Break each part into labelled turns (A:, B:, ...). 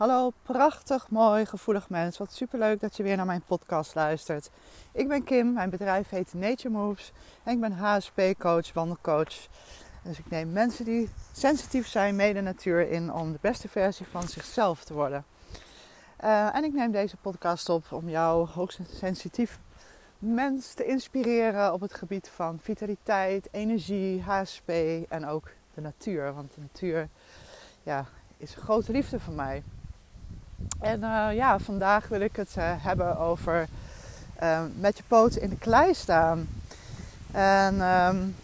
A: Hallo, prachtig, mooi, gevoelig mens. Wat superleuk dat je weer naar mijn podcast luistert. Ik ben Kim, mijn bedrijf heet Nature Moves en ik ben HSP-coach, wandelcoach. Dus ik neem mensen die sensitief zijn mee de natuur in om de beste versie van zichzelf te worden. Uh, en ik neem deze podcast op om jou hoogsensitief mens te inspireren op het gebied van vitaliteit, energie, HSP en ook de natuur. Want de natuur ja, is een grote liefde voor mij. En uh, ja, vandaag wil ik het uh, hebben over uh, met je poten in de klei staan. En um,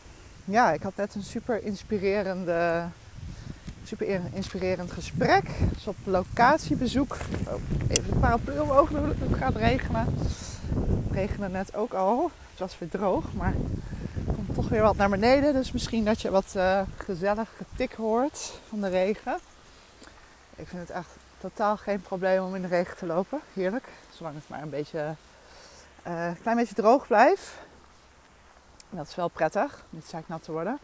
A: ja, ik had net een super inspirerende, super inspirerend gesprek. Dus op locatiebezoek. Oh, even een paraplu omhoog het gaat regenen. Het regende net ook al. Het was weer droog, maar er komt toch weer wat naar beneden. Dus misschien dat je wat gezellig getik hoort van de regen. Ik vind het echt totaal geen probleem om in de regen te lopen. Heerlijk. Zolang het maar een beetje, uh, klein beetje droog blijft. Dat is wel prettig, niet nat te worden.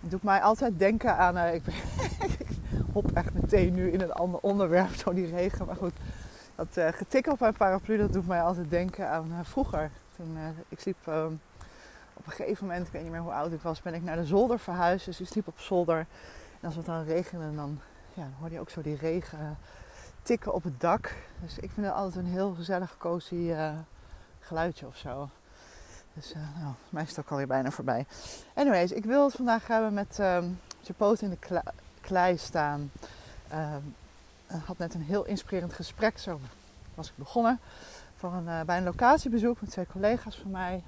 A: Het doet mij altijd denken aan. Uh, ik, ik, hop echt meteen nu in een ander onderwerp, zo die regen. Maar goed, dat uh, getik op mijn paraplu, dat doet mij altijd denken aan vroeger. Toen ik sliep ehm, op een gegeven moment, ik weet niet meer hoe oud ik was, ben ik naar de zolder verhuisd. Dus ik sliep op zolder. En als het dan regende, dan, ja, dan hoorde je ook zo die regen tikken op het dak. Dus ik vind het altijd een heel gezellig, cozy uh, geluidje of zo. Dus uh, nou, mij is het ook alweer bijna voorbij. Anyways, ik wil het vandaag hebben met um, je poot in de klei staan. Um, ik had net een heel inspirerend gesprek, zo was ik begonnen. Voor een, uh, bij een locatiebezoek met twee collega's van mij.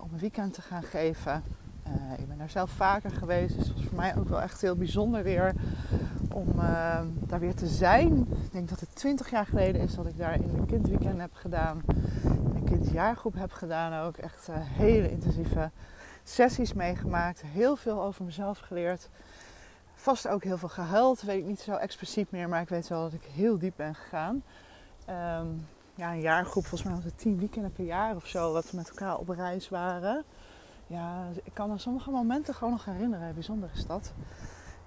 A: om een weekend te gaan geven. ik ben daar zelf vaker geweest, dus het was voor mij ook wel echt heel bijzonder weer om uh, daar weer te zijn. Ik denk dat het 20 jaar geleden is dat ik daar in de kindweekend heb gedaan. Een kindjaargroep heb gedaan ook. Echt uh, hele intensieve sessies meegemaakt. Heel veel over mezelf geleerd. Vast ook heel veel gehuild. Weet ik niet zo expliciet meer, maar ik weet wel dat ik heel diep ben gegaan. Um, ja, een jaargroep, volgens mij was het tien weekenden per jaar of zo, dat we met elkaar op reis waren. Ja, ik kan me sommige momenten gewoon nog herinneren. Bijzonder is dat.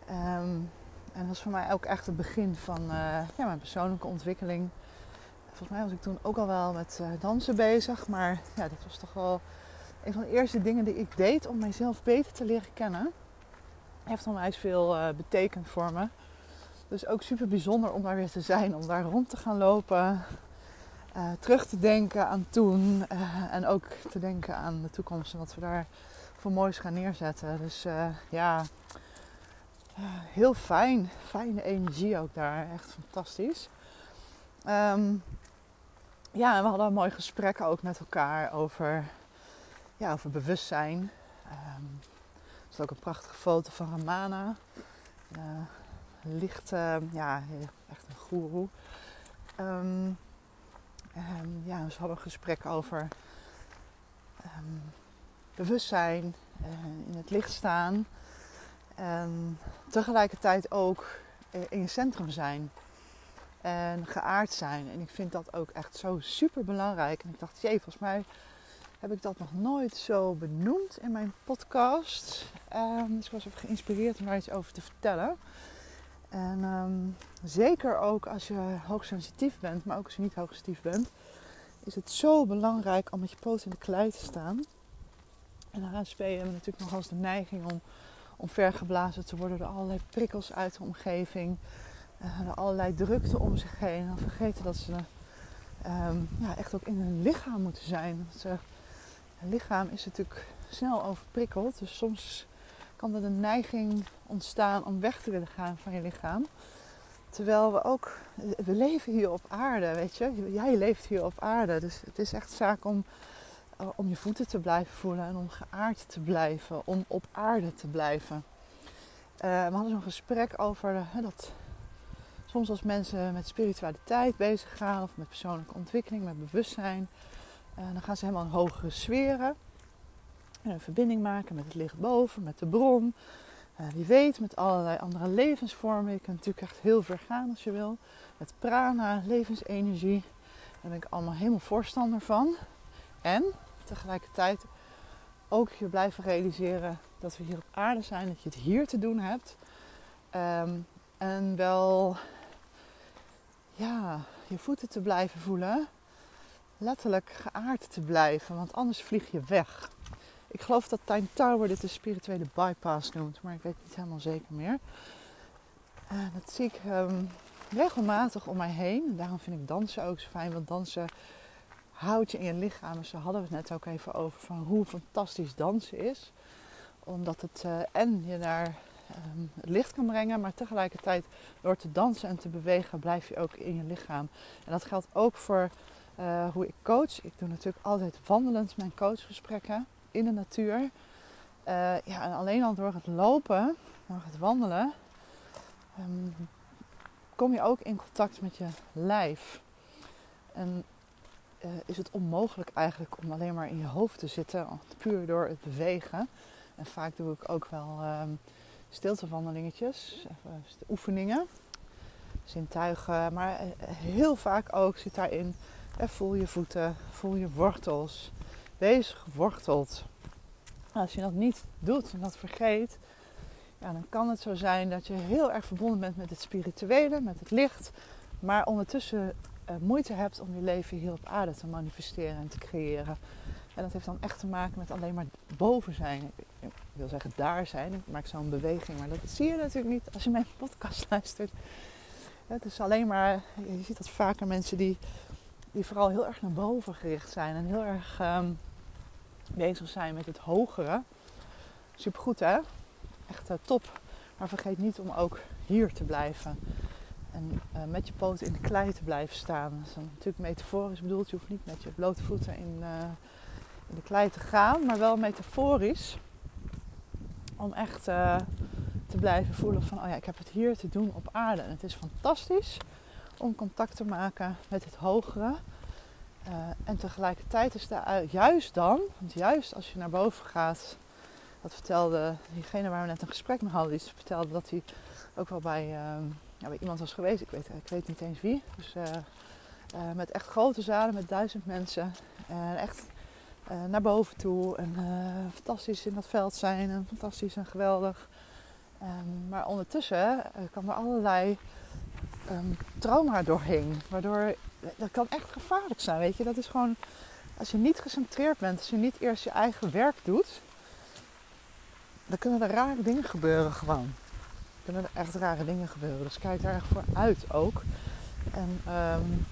A: Um, en dat was voor mij ook echt het begin van uh, ja, mijn persoonlijke ontwikkeling. Volgens mij was ik toen ook al wel met uh, dansen bezig. Maar ja, dit was toch wel een van de eerste dingen die ik deed om mijzelf beter te leren kennen. Heeft onwijs veel uh, betekend voor me. Dus ook super bijzonder om daar weer te zijn. Om daar rond te gaan lopen. terug te denken aan toen. en ook te denken aan de toekomst. En wat we daar voor moois gaan neerzetten. Dus ja, heel fijn. Fijne energie ook daar. Echt fantastisch. Ehm, ja, we hadden een mooi gesprek ook met elkaar over, ja, over bewustzijn. Um, er is ook een prachtige foto van Ramana. Uh, licht, uh, ja, echt een goeroe. Um, ja, we hadden een gesprek over bewustzijn, uh, in het licht staan. En tegelijkertijd ook in je centrum zijn. En geaard zijn. En ik vind dat ook echt zo super belangrijk. En ik dacht, jee, volgens mij heb ik dat nog nooit zo benoemd in mijn podcast. Um, dus ik was even geïnspireerd om daar iets over te vertellen. En um, zeker ook als je hoogsensitief bent, maar ook als je niet hoogsensitief bent, is het zo belangrijk om met je poot in de klei te staan. En HSP hebben natuurlijk nog eens de neiging om omvergeblazen te worden door allerlei prikkels uit de omgeving. Uh, door allerlei drukte om zich heen. En vergeten dat ze um, ja, echt ook in hun lichaam moeten zijn. Want het lichaam is natuurlijk snel overprikkeld. Dus soms kan er de neiging ontstaan om weg te willen gaan van je lichaam. Terwijl we ook, we leven hier op aarde, weet je. Jij leeft hier op aarde. Dus het is echt zaak om eh, om je voeten te blijven voelen en om geaard te blijven, om op aarde te blijven. Uh, we hadden zo'n gesprek over dat soms als mensen met spiritualiteit bezig gaan of met persoonlijke ontwikkeling, met bewustzijn, dan gaan ze helemaal in hogere sferen. En een verbinding maken met het licht boven, met de bron. wie weet, met allerlei andere levensvormen. Je kunt natuurlijk echt heel ver gaan als je wil. Met prana, levensenergie. Daar ben ik allemaal helemaal voorstander van. En tegelijkertijd ook je blijven realiseren dat we hier op aarde zijn, dat je het hier te doen hebt. Um, en wel ja, je voeten te blijven voelen. Letterlijk geaard te blijven, want anders vlieg je weg. Ik geloof dat Time Tower dit de spirituele bypass noemt, maar ik weet niet helemaal zeker meer. Dat zie ik um, regelmatig om mij heen. En daarom vind ik dansen ook zo fijn, want dansen houdt je in je lichaam. Dus daar hadden we het net ook even over van hoe fantastisch dansen is. Omdat het uh, en je naar um, het licht kan brengen, maar tegelijkertijd door te dansen en te bewegen blijf je ook in je lichaam. En dat geldt ook voor uh, hoe ik coach. Ik doe natuurlijk altijd wandelend mijn coachgesprekken in de natuur. Uh, ja, en alleen al door het lopen, door het wandelen, um, kom je ook in contact met je lijf. En uh, is het onmogelijk eigenlijk om alleen maar in je hoofd te zitten, puur door het bewegen. En vaak doe ik ook wel um, stiltewandelingetjes, oefeningen, zintuigen. Maar uh, heel vaak ook zit daarin, uh, voel je voeten, voel je wortels. Wees geworteld. Als je dat niet doet en dat vergeet, ja, dan kan het zo zijn dat je heel erg verbonden bent met het spirituele, met het licht, maar ondertussen uh, moeite hebt om je leven hier op aarde te manifesteren en te creëren. En dat heeft dan echt te maken met alleen maar boven zijn. Ik wil zeggen daar zijn. Ik maak zo'n beweging, maar dat zie je natuurlijk niet als je mijn podcast luistert. Het is alleen maar, je ziet dat vaker mensen die, die vooral heel erg naar boven gericht zijn en heel erg um, bezig zijn met het hogere. Supergoed hè? Echt uh, top. Maar vergeet niet om ook hier te blijven. En uh, met je poten in de klei te blijven staan. Dat is natuurlijk metaforisch bedoeld. Je hoeft niet met je blote voeten in, uh, in de klei te gaan. Maar wel metaforisch. Om echt uh, te blijven voelen van... Oh ja, ik heb het hier te doen op aarde. En het is fantastisch om contact te maken met het hogere. en tegelijkertijd is daar juist dan... Want juist als je naar boven gaat... Dat vertelde diegene waar we net een gesprek mee hadden. Die vertelde dat hij ook wel bij ja, bij iemand was geweest. Ik weet, ik weet niet eens wie. Dus uh, met echt grote zalen met duizend mensen. En echt naar boven toe. En fantastisch in dat veld zijn. En fantastisch en geweldig. Maar ondertussen kan er allerlei um, trauma doorheen. Waardoor dat kan echt gevaarlijk zijn. Weet je, dat is gewoon. Als je niet gecentreerd bent, als je niet eerst je eigen werk doet, dan kunnen er rare dingen gebeuren gewoon kunnen er echt rare dingen gebeuren. Dus kijk daar echt voor uit ook. En um,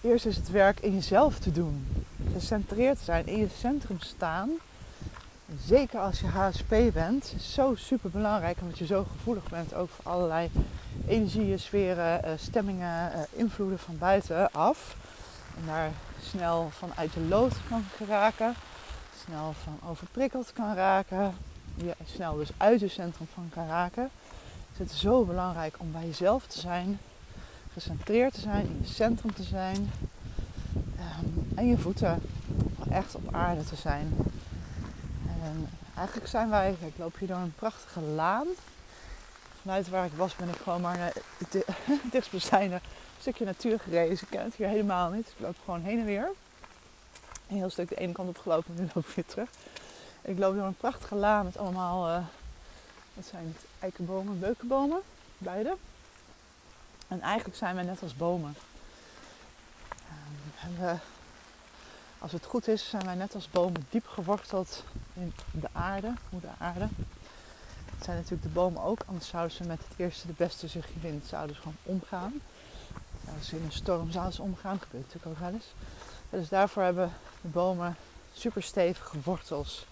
A: eerst is het werk in jezelf te doen. Gecentreerd zijn, in je centrum staan. Zeker als je HSP bent, is zo super belangrijk omdat je zo gevoelig bent ook voor allerlei energieën, sferen, uh, stemmingen, uh, invloeden van buitenaf. En daar snel vanuit de lood kan geraken, snel van overprikkeld kan raken, je snel dus uit je centrum van kan raken, is het zo belangrijk om bij jezelf te zijn, gecentreerd te zijn, in je centrum te zijn um, en je voeten echt op aarde te zijn. En eigenlijk zijn wij, ik loop hier door een prachtige laan. Vanuit waar ik was ben ik gewoon maar naar het dichtstbijzijnde stukje natuur gereden. Ik ken het hier helemaal niet. Ik loop gewoon heen en weer. Een heel stuk de ene kant op gelopen en nu loop ik weer terug. Ik loop door een prachtige laan met allemaal, uh, wat zijn het, eikenbomen, beukenbomen, beide. En eigenlijk zijn wij net als bomen. En we, als het goed is, zijn wij net als bomen diep geworteld in de aarde, moeder aarde. Dat zijn natuurlijk de bomen ook, anders zouden ze met het eerste de beste zuchtje wind zouden ze gewoon omgaan. Als ze in een storm zouden ze omgaan, gebeurt natuurlijk ook wel eens. Dus daarvoor hebben de bomen super stevige wortels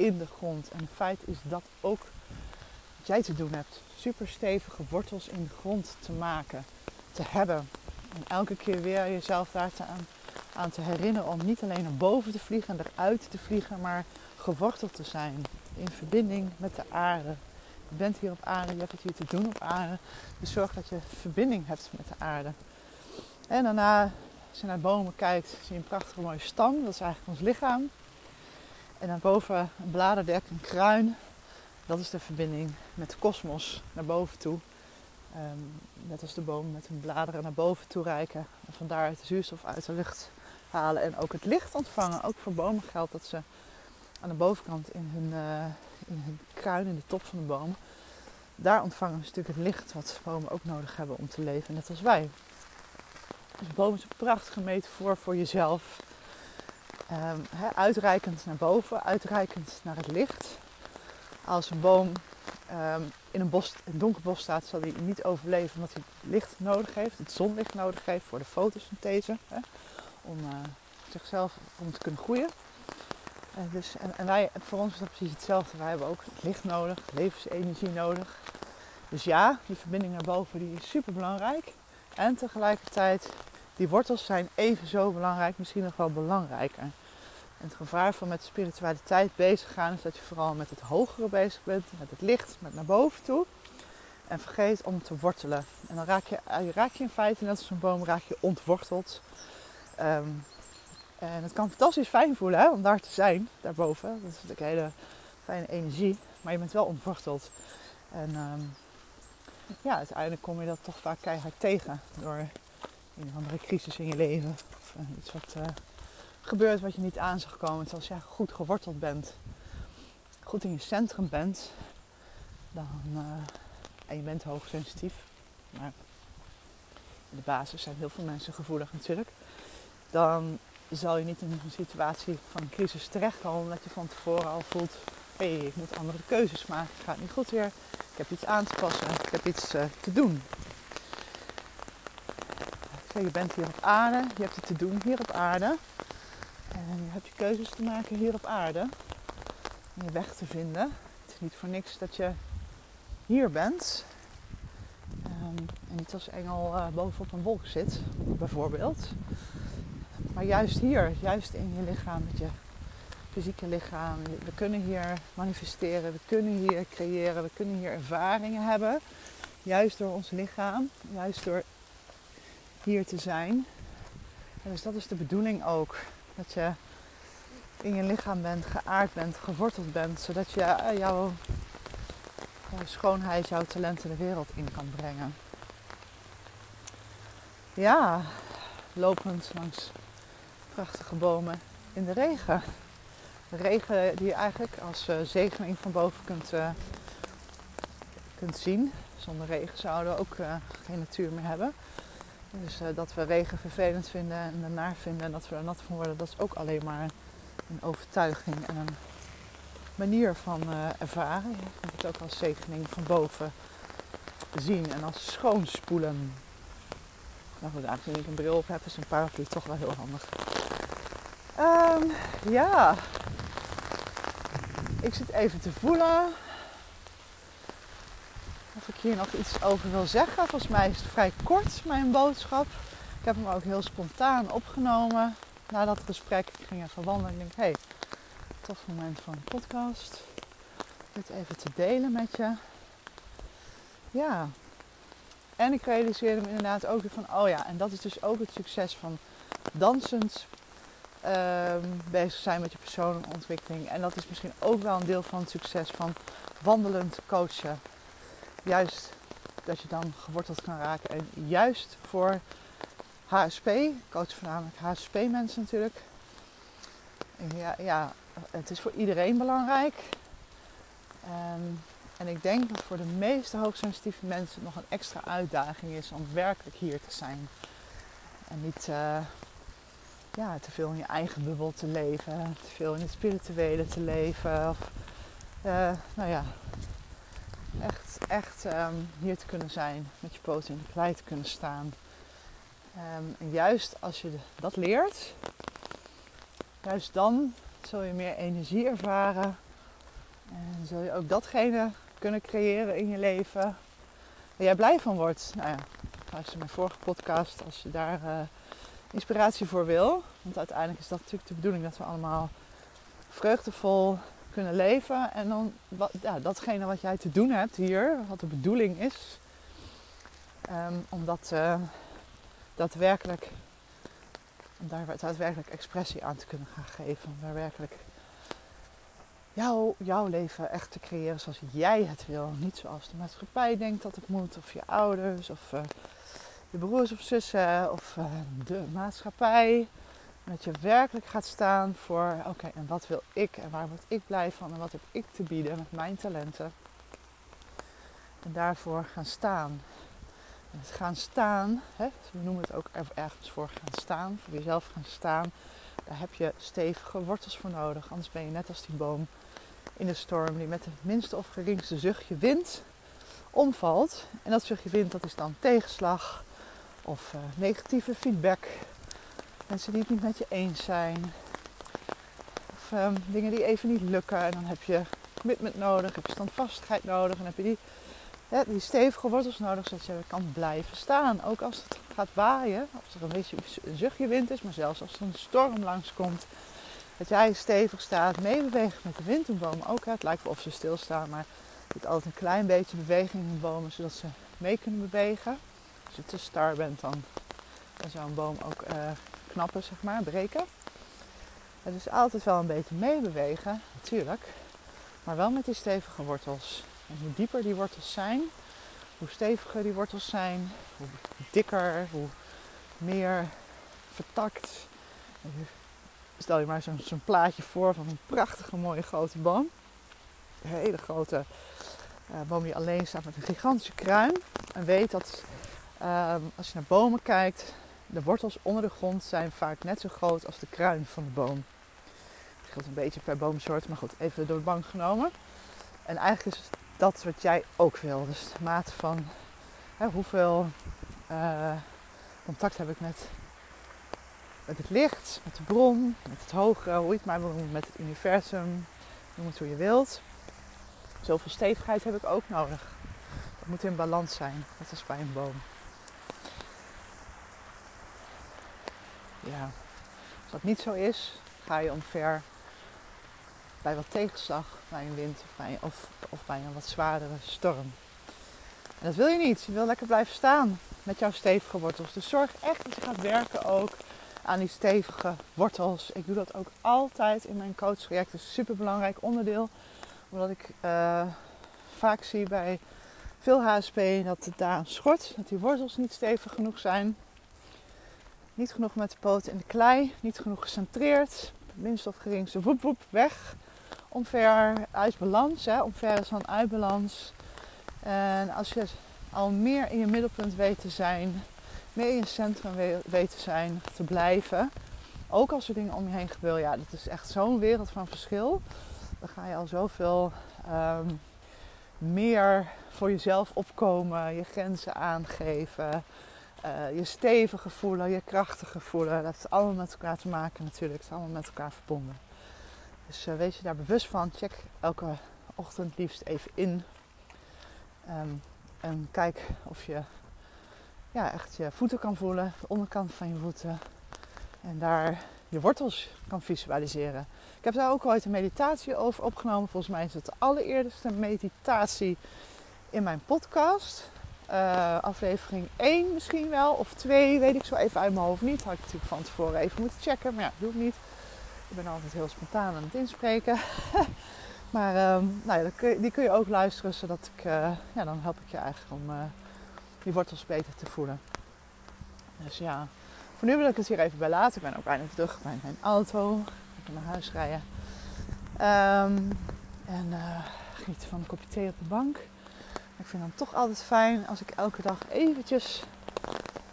A: in de grond. En feit is dat ook wat jij te doen hebt. Super stevige wortels in de grond te maken, te hebben. En elke keer weer jezelf daar aan, aan te herinneren om niet alleen naar boven te vliegen en eruit te vliegen, maar geworteld te zijn. In verbinding met de aarde. Je bent hier op aarde, je hebt het hier te doen op aarde. Dus zorg dat je verbinding hebt met de aarde. En daarna, als je naar bomen kijkt, zie je een prachtige mooie stam. Dat is eigenlijk ons lichaam. En dan boven een bladerdek, een kruin. Dat is de verbinding met de kosmos naar boven toe. Um, net als de bomen met hun bladeren naar boven toe reiken. En vandaar de zuurstof uit de lucht halen. En ook het licht ontvangen. Ook voor bomen geldt dat ze aan de bovenkant in hun, uh, in kruin, in de top van de boom, daar ontvangen ze natuurlijk het licht wat bomen ook nodig hebben om te leven, net als wij. Dus boom is een prachtige metafoor voor jezelf. Um, uitreikend naar boven, uitreikend naar het licht. Als een boom um, in een, bos, een donker bos staat, zal hij niet overleven omdat hij licht nodig heeft, het zonlicht nodig heeft voor de fotosynthese. Om uh, zichzelf om te kunnen groeien. Uh, dus, en, en, wij, voor ons is dat precies hetzelfde. Wij hebben ook licht nodig, levensenergie nodig. Dus ja, die verbinding naar boven die is super belangrijk. En tegelijkertijd, die wortels zijn even zo belangrijk, misschien nog wel belangrijker. En het gevaar van met spiritualiteit bezig gaan is dat je vooral met het hogere bezig bent, met het licht, met naar boven toe. En vergeet om te wortelen. En dan raak je, eh, raak je in feite, net als een boom, raak je ontworteld. Um, en het kan fantastisch fijn voelen hè, om daar te zijn, daarboven. Dat is natuurlijk een hele fijne energie. Maar je bent wel ontworteld. En um, ja, uiteindelijk kom je dat toch vaak keihard tegen. Door een andere crisis in je leven. Of uh, iets wat uh, gebeurt wat je niet aan zag komen. Terwijl als je goed geworteld bent. Goed in je centrum bent. Dan, uh, en je bent hoogsensitief. Maar in de basis zijn heel veel mensen gevoelig natuurlijk. Dan zal je niet in een situatie van een crisis terechtkomen. Omdat je van tevoren al voelt. Hé, hey, ik moet andere keuzes maken. Het gaat niet goed weer. Ik heb iets aan te passen. Ik heb iets uh, te doen. Je bent hier op aarde. Je hebt het te doen hier op aarde. En je hebt je keuzes te maken hier op aarde. En je weg te vinden. Het is niet voor niks dat je hier bent. Um, en niet als engel uh, bovenop een wolk zit, bijvoorbeeld. Maar juist hier, juist in je lichaam, met je fysieke lichaam. We kunnen hier manifesteren, we kunnen hier creëren, we kunnen hier ervaringen hebben. Juist door ons lichaam, juist door hier te zijn. En dus dat is de bedoeling ook. Dat je in je lichaam bent, geaard bent, geworteld bent. Zodat je eh, jouw, schoonheid, jouw talenten de wereld in kan brengen. Ja, lopend langs prachtige bomen in de regen. De regen die je eigenlijk als uh, zegening van boven kunt, uh, kunt zien. Zonder regen zouden we ook geen natuur meer hebben. Dus dat we regen vervelend vinden en naar vinden en dat we er nat van worden, dat is ook alleen maar een overtuiging en een manier van ervaren. Je kunt het ook als zegening van boven zien en als schoonspoelen. Nou goed, aangezien ik een bril op heb, is een paraplu toch wel heel handig. Um, ja, ik zit even te voelen hier nog iets over wil zeggen. Volgens mij is het vrij kort, mijn boodschap. Ik heb hem ook heel spontaan opgenomen na dat gesprek. Ik ging even wandelen en denk, hé, hey, tof moment van een podcast. Dit even te delen met je. Ja. En ik realiseerde me inderdaad ook weer van, oh ja, en dat is dus ook het succes van dansend um, bezig zijn met je persoonlijke ontwikkeling. En dat is misschien ook wel een deel van het succes van wandelend coachen. Juist dat je dan geworteld kan raken. En juist voor HSP, coach voornamelijk HSP-mensen natuurlijk. Ja, ja, het is voor iedereen belangrijk. En ik denk dat voor de meeste hoogsensitieve mensen nog een extra uitdaging is om werkelijk hier te zijn. En niet uh, ja, te veel in je eigen bubbel te leven, te veel in het spirituele te leven. Of, uh, nou ja, echt, um, hier te kunnen zijn, met je poten in de klei te kunnen staan. Um, en juist als je dat leert, juist dan zul je meer energie ervaren. En zul je ook datgene kunnen creëren in je leven waar jij blij van wordt. Nou ja, luister mijn vorige podcast als je daar... Uh, inspiratie voor wil. Want uiteindelijk is dat natuurlijk de bedoeling dat we allemaal vreugdevol kunnen leven. En dan ja, datgene wat jij te doen hebt hier, wat de bedoeling is, um, om dat uh, daadwerkelijk, om daar daadwerkelijk expressie aan te kunnen gaan geven. Om daadwerkelijk jouw, leven echt te creëren zoals jij het wil. Niet zoals de maatschappij denkt dat het moet, of je ouders, of uh, je broers of zussen of uh, de maatschappij. Dat je werkelijk gaat staan voor, oké, en wat wil ik en waar word ik blij van en wat heb ik te bieden met mijn talenten. En daarvoor gaan staan. En het gaan staan, hè, we noemen het ook ergens voor gaan staan, voor jezelf gaan staan. Daar heb je stevige wortels voor nodig. Anders ben je net als die boom in de storm die met het minste of geringste zuchtje wind omvalt. En dat zuchtje wind dat is dan tegenslag of uh, negatieve feedback. Mensen die het niet met je eens zijn. Of um, dingen die even niet lukken. En dan heb je commitment nodig, heb je standvastigheid nodig. En heb je die, die stevige wortels nodig zodat je kan blijven staan. Ook als het gaat waaien, als er een beetje een zuchtje wind is, maar zelfs als er een storm langskomt. Dat jij stevig staat, meebeweegt met de wind in bomen. Ook, hè, het lijkt wel of ze stilstaan, maar je altijd een klein beetje beweging in bomen, zodat ze mee kunnen bewegen. Als je te star bent, dan, zou een boom ook uh, knappen, zeg maar, breken. Het is altijd wel een beetje meebewegen, natuurlijk. Maar wel met die stevige wortels. En hoe dieper die wortels zijn, hoe steviger die wortels zijn, hoe dikker, hoe meer vertakt. Stel je maar zo'n plaatje voor van een prachtige mooie grote boom. Een hele grote uh, boom die alleen staat met een gigantische kruin. En weet dat ehm, als je naar bomen kijkt, de wortels onder de grond zijn vaak net zo groot als de kruin van de boom. Het scheelt een beetje per boomsoort, maar goed, even door de bank genomen. En eigenlijk is dat wat jij ook wil. Dus de mate van hè, hoeveel uh, contact heb ik met, met het licht, met de bron, met het hogere, hoe je het maar wil noemen, met het universum. Noem het hoe je wilt. Zoveel stevigheid heb ik ook nodig. Het moet in balans zijn, net als bij een boom. Ja, als dat niet zo is, ga je omver bij wat tegenslag, bij een wind of bij, of, of bij een wat zwaardere storm. En dat wil je niet. Je wil lekker blijven staan met jouw stevige wortels. Dus zorg echt dat je gaat werken ook aan die stevige wortels. Ik doe dat ook altijd in mijn coachtraject. Dat is een super belangrijk onderdeel. Omdat ik uh, vaak zie bij veel HSP dat het daar schort. Dat die wortels niet stevig genoeg zijn. Niet genoeg met de poten in de klei. Niet genoeg gecentreerd. Minst of geringste woep woep weg. Omver uit balans. Hè. Omver is dan uit balans. En als je al meer in je middelpunt weet te zijn. Meer in je centrum weet te zijn. Te blijven. Ook als er dingen om je heen gebeuren. Ja, dat is echt zo'n wereld van verschil. Dan ga je al zoveel um, meer voor jezelf opkomen. Je grenzen aangeven. Uh, je stevige voelen, je krachtige voelen. Dat heeft allemaal met elkaar te maken natuurlijk. Het is allemaal met elkaar verbonden. Dus uh, wees je daar bewust van. Check elke ochtend liefst even in. Um, en kijk of je ja, echt je voeten kan voelen. De onderkant van je voeten. En daar je wortels kan visualiseren. Ik heb daar ook ooit een meditatie over opgenomen. Volgens mij is het de allereerste meditatie in mijn podcast. Uh, aflevering 1 misschien wel, of 2, weet ik zo even uit mijn hoofd niet. Had ik natuurlijk van tevoren even moeten checken, maar ja, doe ik niet. Ik ben altijd heel spontaan aan het inspreken. maar um, nou ja, die kun je ook luisteren, zodat ik, uh, ja, dan help ik je eigenlijk om uh, die wortels beter te voelen. Dus ja, voor nu wil ik het hier even bij laten. Ik ben ook bijna terug bij mijn auto. Ik ga naar huis rijden. Um, en genieten van een kopje thee op de bank. Ik vind het toch altijd fijn als ik elke dag eventjes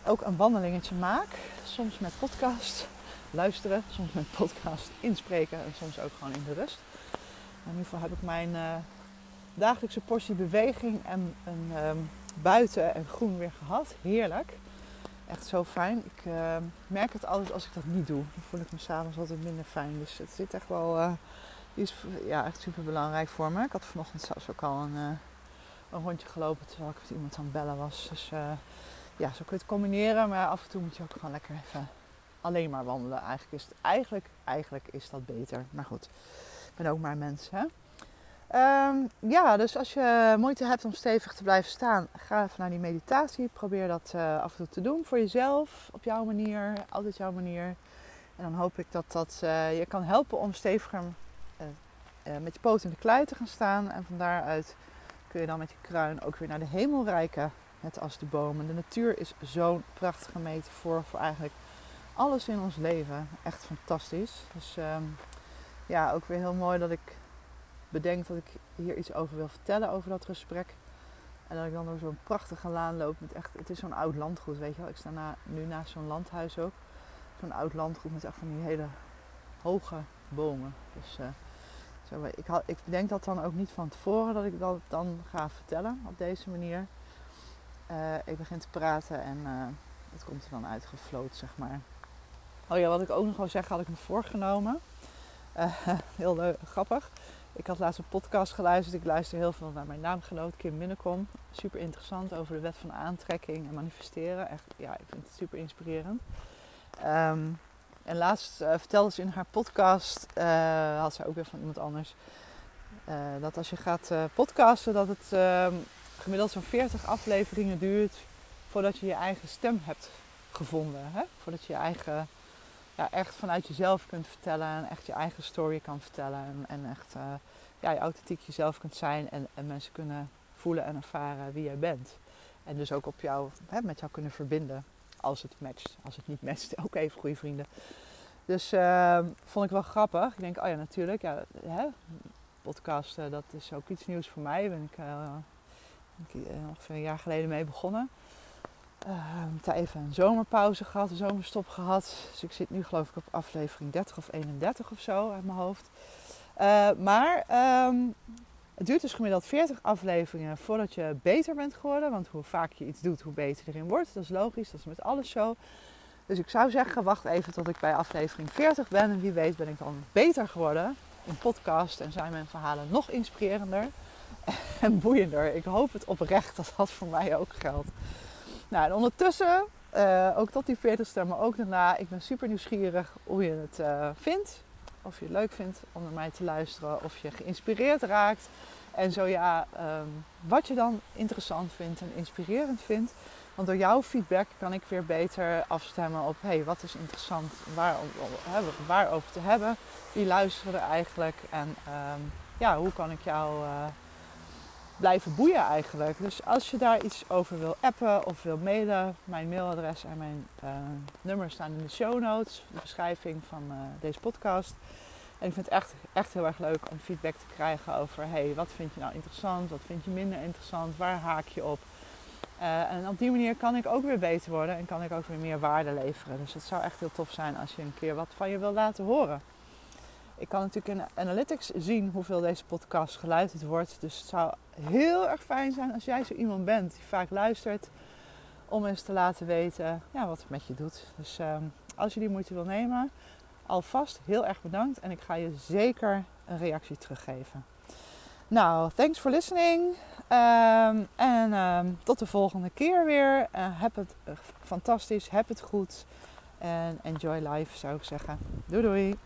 A: ook een wandelingetje maak. Soms met podcast luisteren, soms met podcast inspreken en soms ook gewoon in de rust. in ieder geval heb ik mijn uh, dagelijkse portie beweging en, en um, buiten en groen weer gehad. Heerlijk. Echt zo fijn. Ik uh, merk het altijd als ik dat niet doe. Dan voel ik me s'avonds altijd minder fijn. Dus het zit echt wel... Uh, is ja, echt super belangrijk voor me. Ik had vanochtend zelfs ook al een een rondje gelopen terwijl ik met iemand aan het bellen was. Dus uh, ja, zo kun je het combineren. Maar af en toe moet je ook gewoon lekker even alleen maar wandelen. Eigenlijk is, het, eigenlijk, eigenlijk is dat beter. Maar goed, ik ben ook maar mens. Hè? Um, ja, dus als je moeite hebt om stevig te blijven staan, ga even naar die meditatie. Probeer dat uh, af en toe te doen voor jezelf, op jouw manier, altijd jouw manier. En dan hoop ik dat dat uh, je kan helpen om steviger met je poot in de klei te gaan staan. En van daaruit kun je dan met je kruin ook weer naar de hemel reiken. Net als de bomen. De natuur is zo'n prachtige metafoor voor eigenlijk alles in ons leven. Echt fantastisch. Dus um, ja, ook weer heel mooi dat ik bedenk dat ik hier iets over wil vertellen over dat gesprek. En dat ik dan door zo'n prachtige laan loop met echt, het is zo'n oud landgoed, weet je wel. Ik sta nu naast zo'n landhuis ook. Zo'n oud landgoed met echt van die hele hoge bomen. Dus uh, ik, had, ik denk dat dan ook niet van tevoren dat ik dat dan ga vertellen op deze manier. Uh, ik begin te praten en uh, het komt er dan uitgefloot, zeg maar. Oh ja, wat ik ook nog wil zeggen, had ik me voorgenomen. heel leuk, grappig. Ik had laatst een podcast geluisterd. Ik luister heel veel naar mijn naamgenoot Kim Minnekom. Super interessant over de wet van aantrekking en manifesteren. Echt, ja, ik vind het super inspirerend. Um, en laatst uh, vertelde ze in haar podcast, uh, had ze ook weer van iemand anders, uh, dat als je gaat podcasten, dat het ehm, gemiddeld zo'n 40 afleveringen duurt voordat je je eigen stem hebt gevonden. Hè? Voordat je je eigen ja, echt vanuit jezelf kunt vertellen en echt je eigen story kan vertellen. En, en echt ja, je authentiek jezelf kunt zijn en, en, mensen kunnen voelen en ervaren wie jij bent. En dus ook op jou, hè, met jou kunnen verbinden als het matcht. Als het niet matcht, ook even goede vrienden. Dus uh, vond ik wel grappig. Ik denk, oh ja, natuurlijk, ja, hè, podcasten, dat is ook iets nieuws voor mij. Ben ik uh, ongeveer een jaar geleden mee begonnen. Uh, even een zomerpauze gehad, een zomerstop gehad. Dus ik zit nu geloof ik op aflevering 30 of 31 of zo uit mijn hoofd. Maar um, het duurt dus gemiddeld 40 afleveringen voordat je beter bent geworden. Want hoe vaak je iets doet, hoe beter erin wordt. Dat is logisch, dat is met alles zo. Dus ik zou zeggen, wacht even tot ik bij aflevering 40 ben. En wie weet ben ik dan beter geworden in podcast. En zijn mijn verhalen nog inspirerender en boeiender. Ik hoop het oprecht dat dat voor mij ook geldt. Nou, en ondertussen, uh, ook tot die 40ste, maar ook daarna, ik ben super nieuwsgierig hoe je het uh, vindt. Of je leuk vindt om naar mij te luisteren, of je geïnspireerd raakt. En zo ja, um, wat je dan interessant vindt en inspirerend vindt. Want door jouw feedback kan ik weer beter afstemmen op hey, wat is interessant, waar, waar over te hebben. Wie luisteren er eigenlijk en um, ja, hoe kan ik jou uh, blijven boeien eigenlijk. Dus als je daar iets over wil appen of wil mailen, mijn mailadres en mijn uh, nummer staan in de show notes, de beschrijving van uh, deze podcast. En ik vind het echt, echt heel erg leuk om feedback te krijgen over hey, wat vind je nou interessant, wat vind je minder interessant, waar haak je op. Uh, en op die manier kan ik ook weer beter worden en kan ik ook weer meer waarde leveren. Dus het zou echt heel tof zijn als je een keer wat van je wil laten horen. Ik kan natuurlijk in Analytics zien hoeveel deze podcast geluisterd wordt. Dus het zou heel erg fijn zijn als jij zo iemand bent die vaak luistert. Om eens te laten weten ja, wat het met je doet. Dus uh, als je die moeite wil nemen, alvast heel erg bedankt. En ik ga je zeker een reactie teruggeven. Nou, thanks for listening. Um, en um, tot de volgende keer weer. Uh, heb het uh, fantastisch, heb het goed. En enjoy life zou ik zeggen. Doei doei.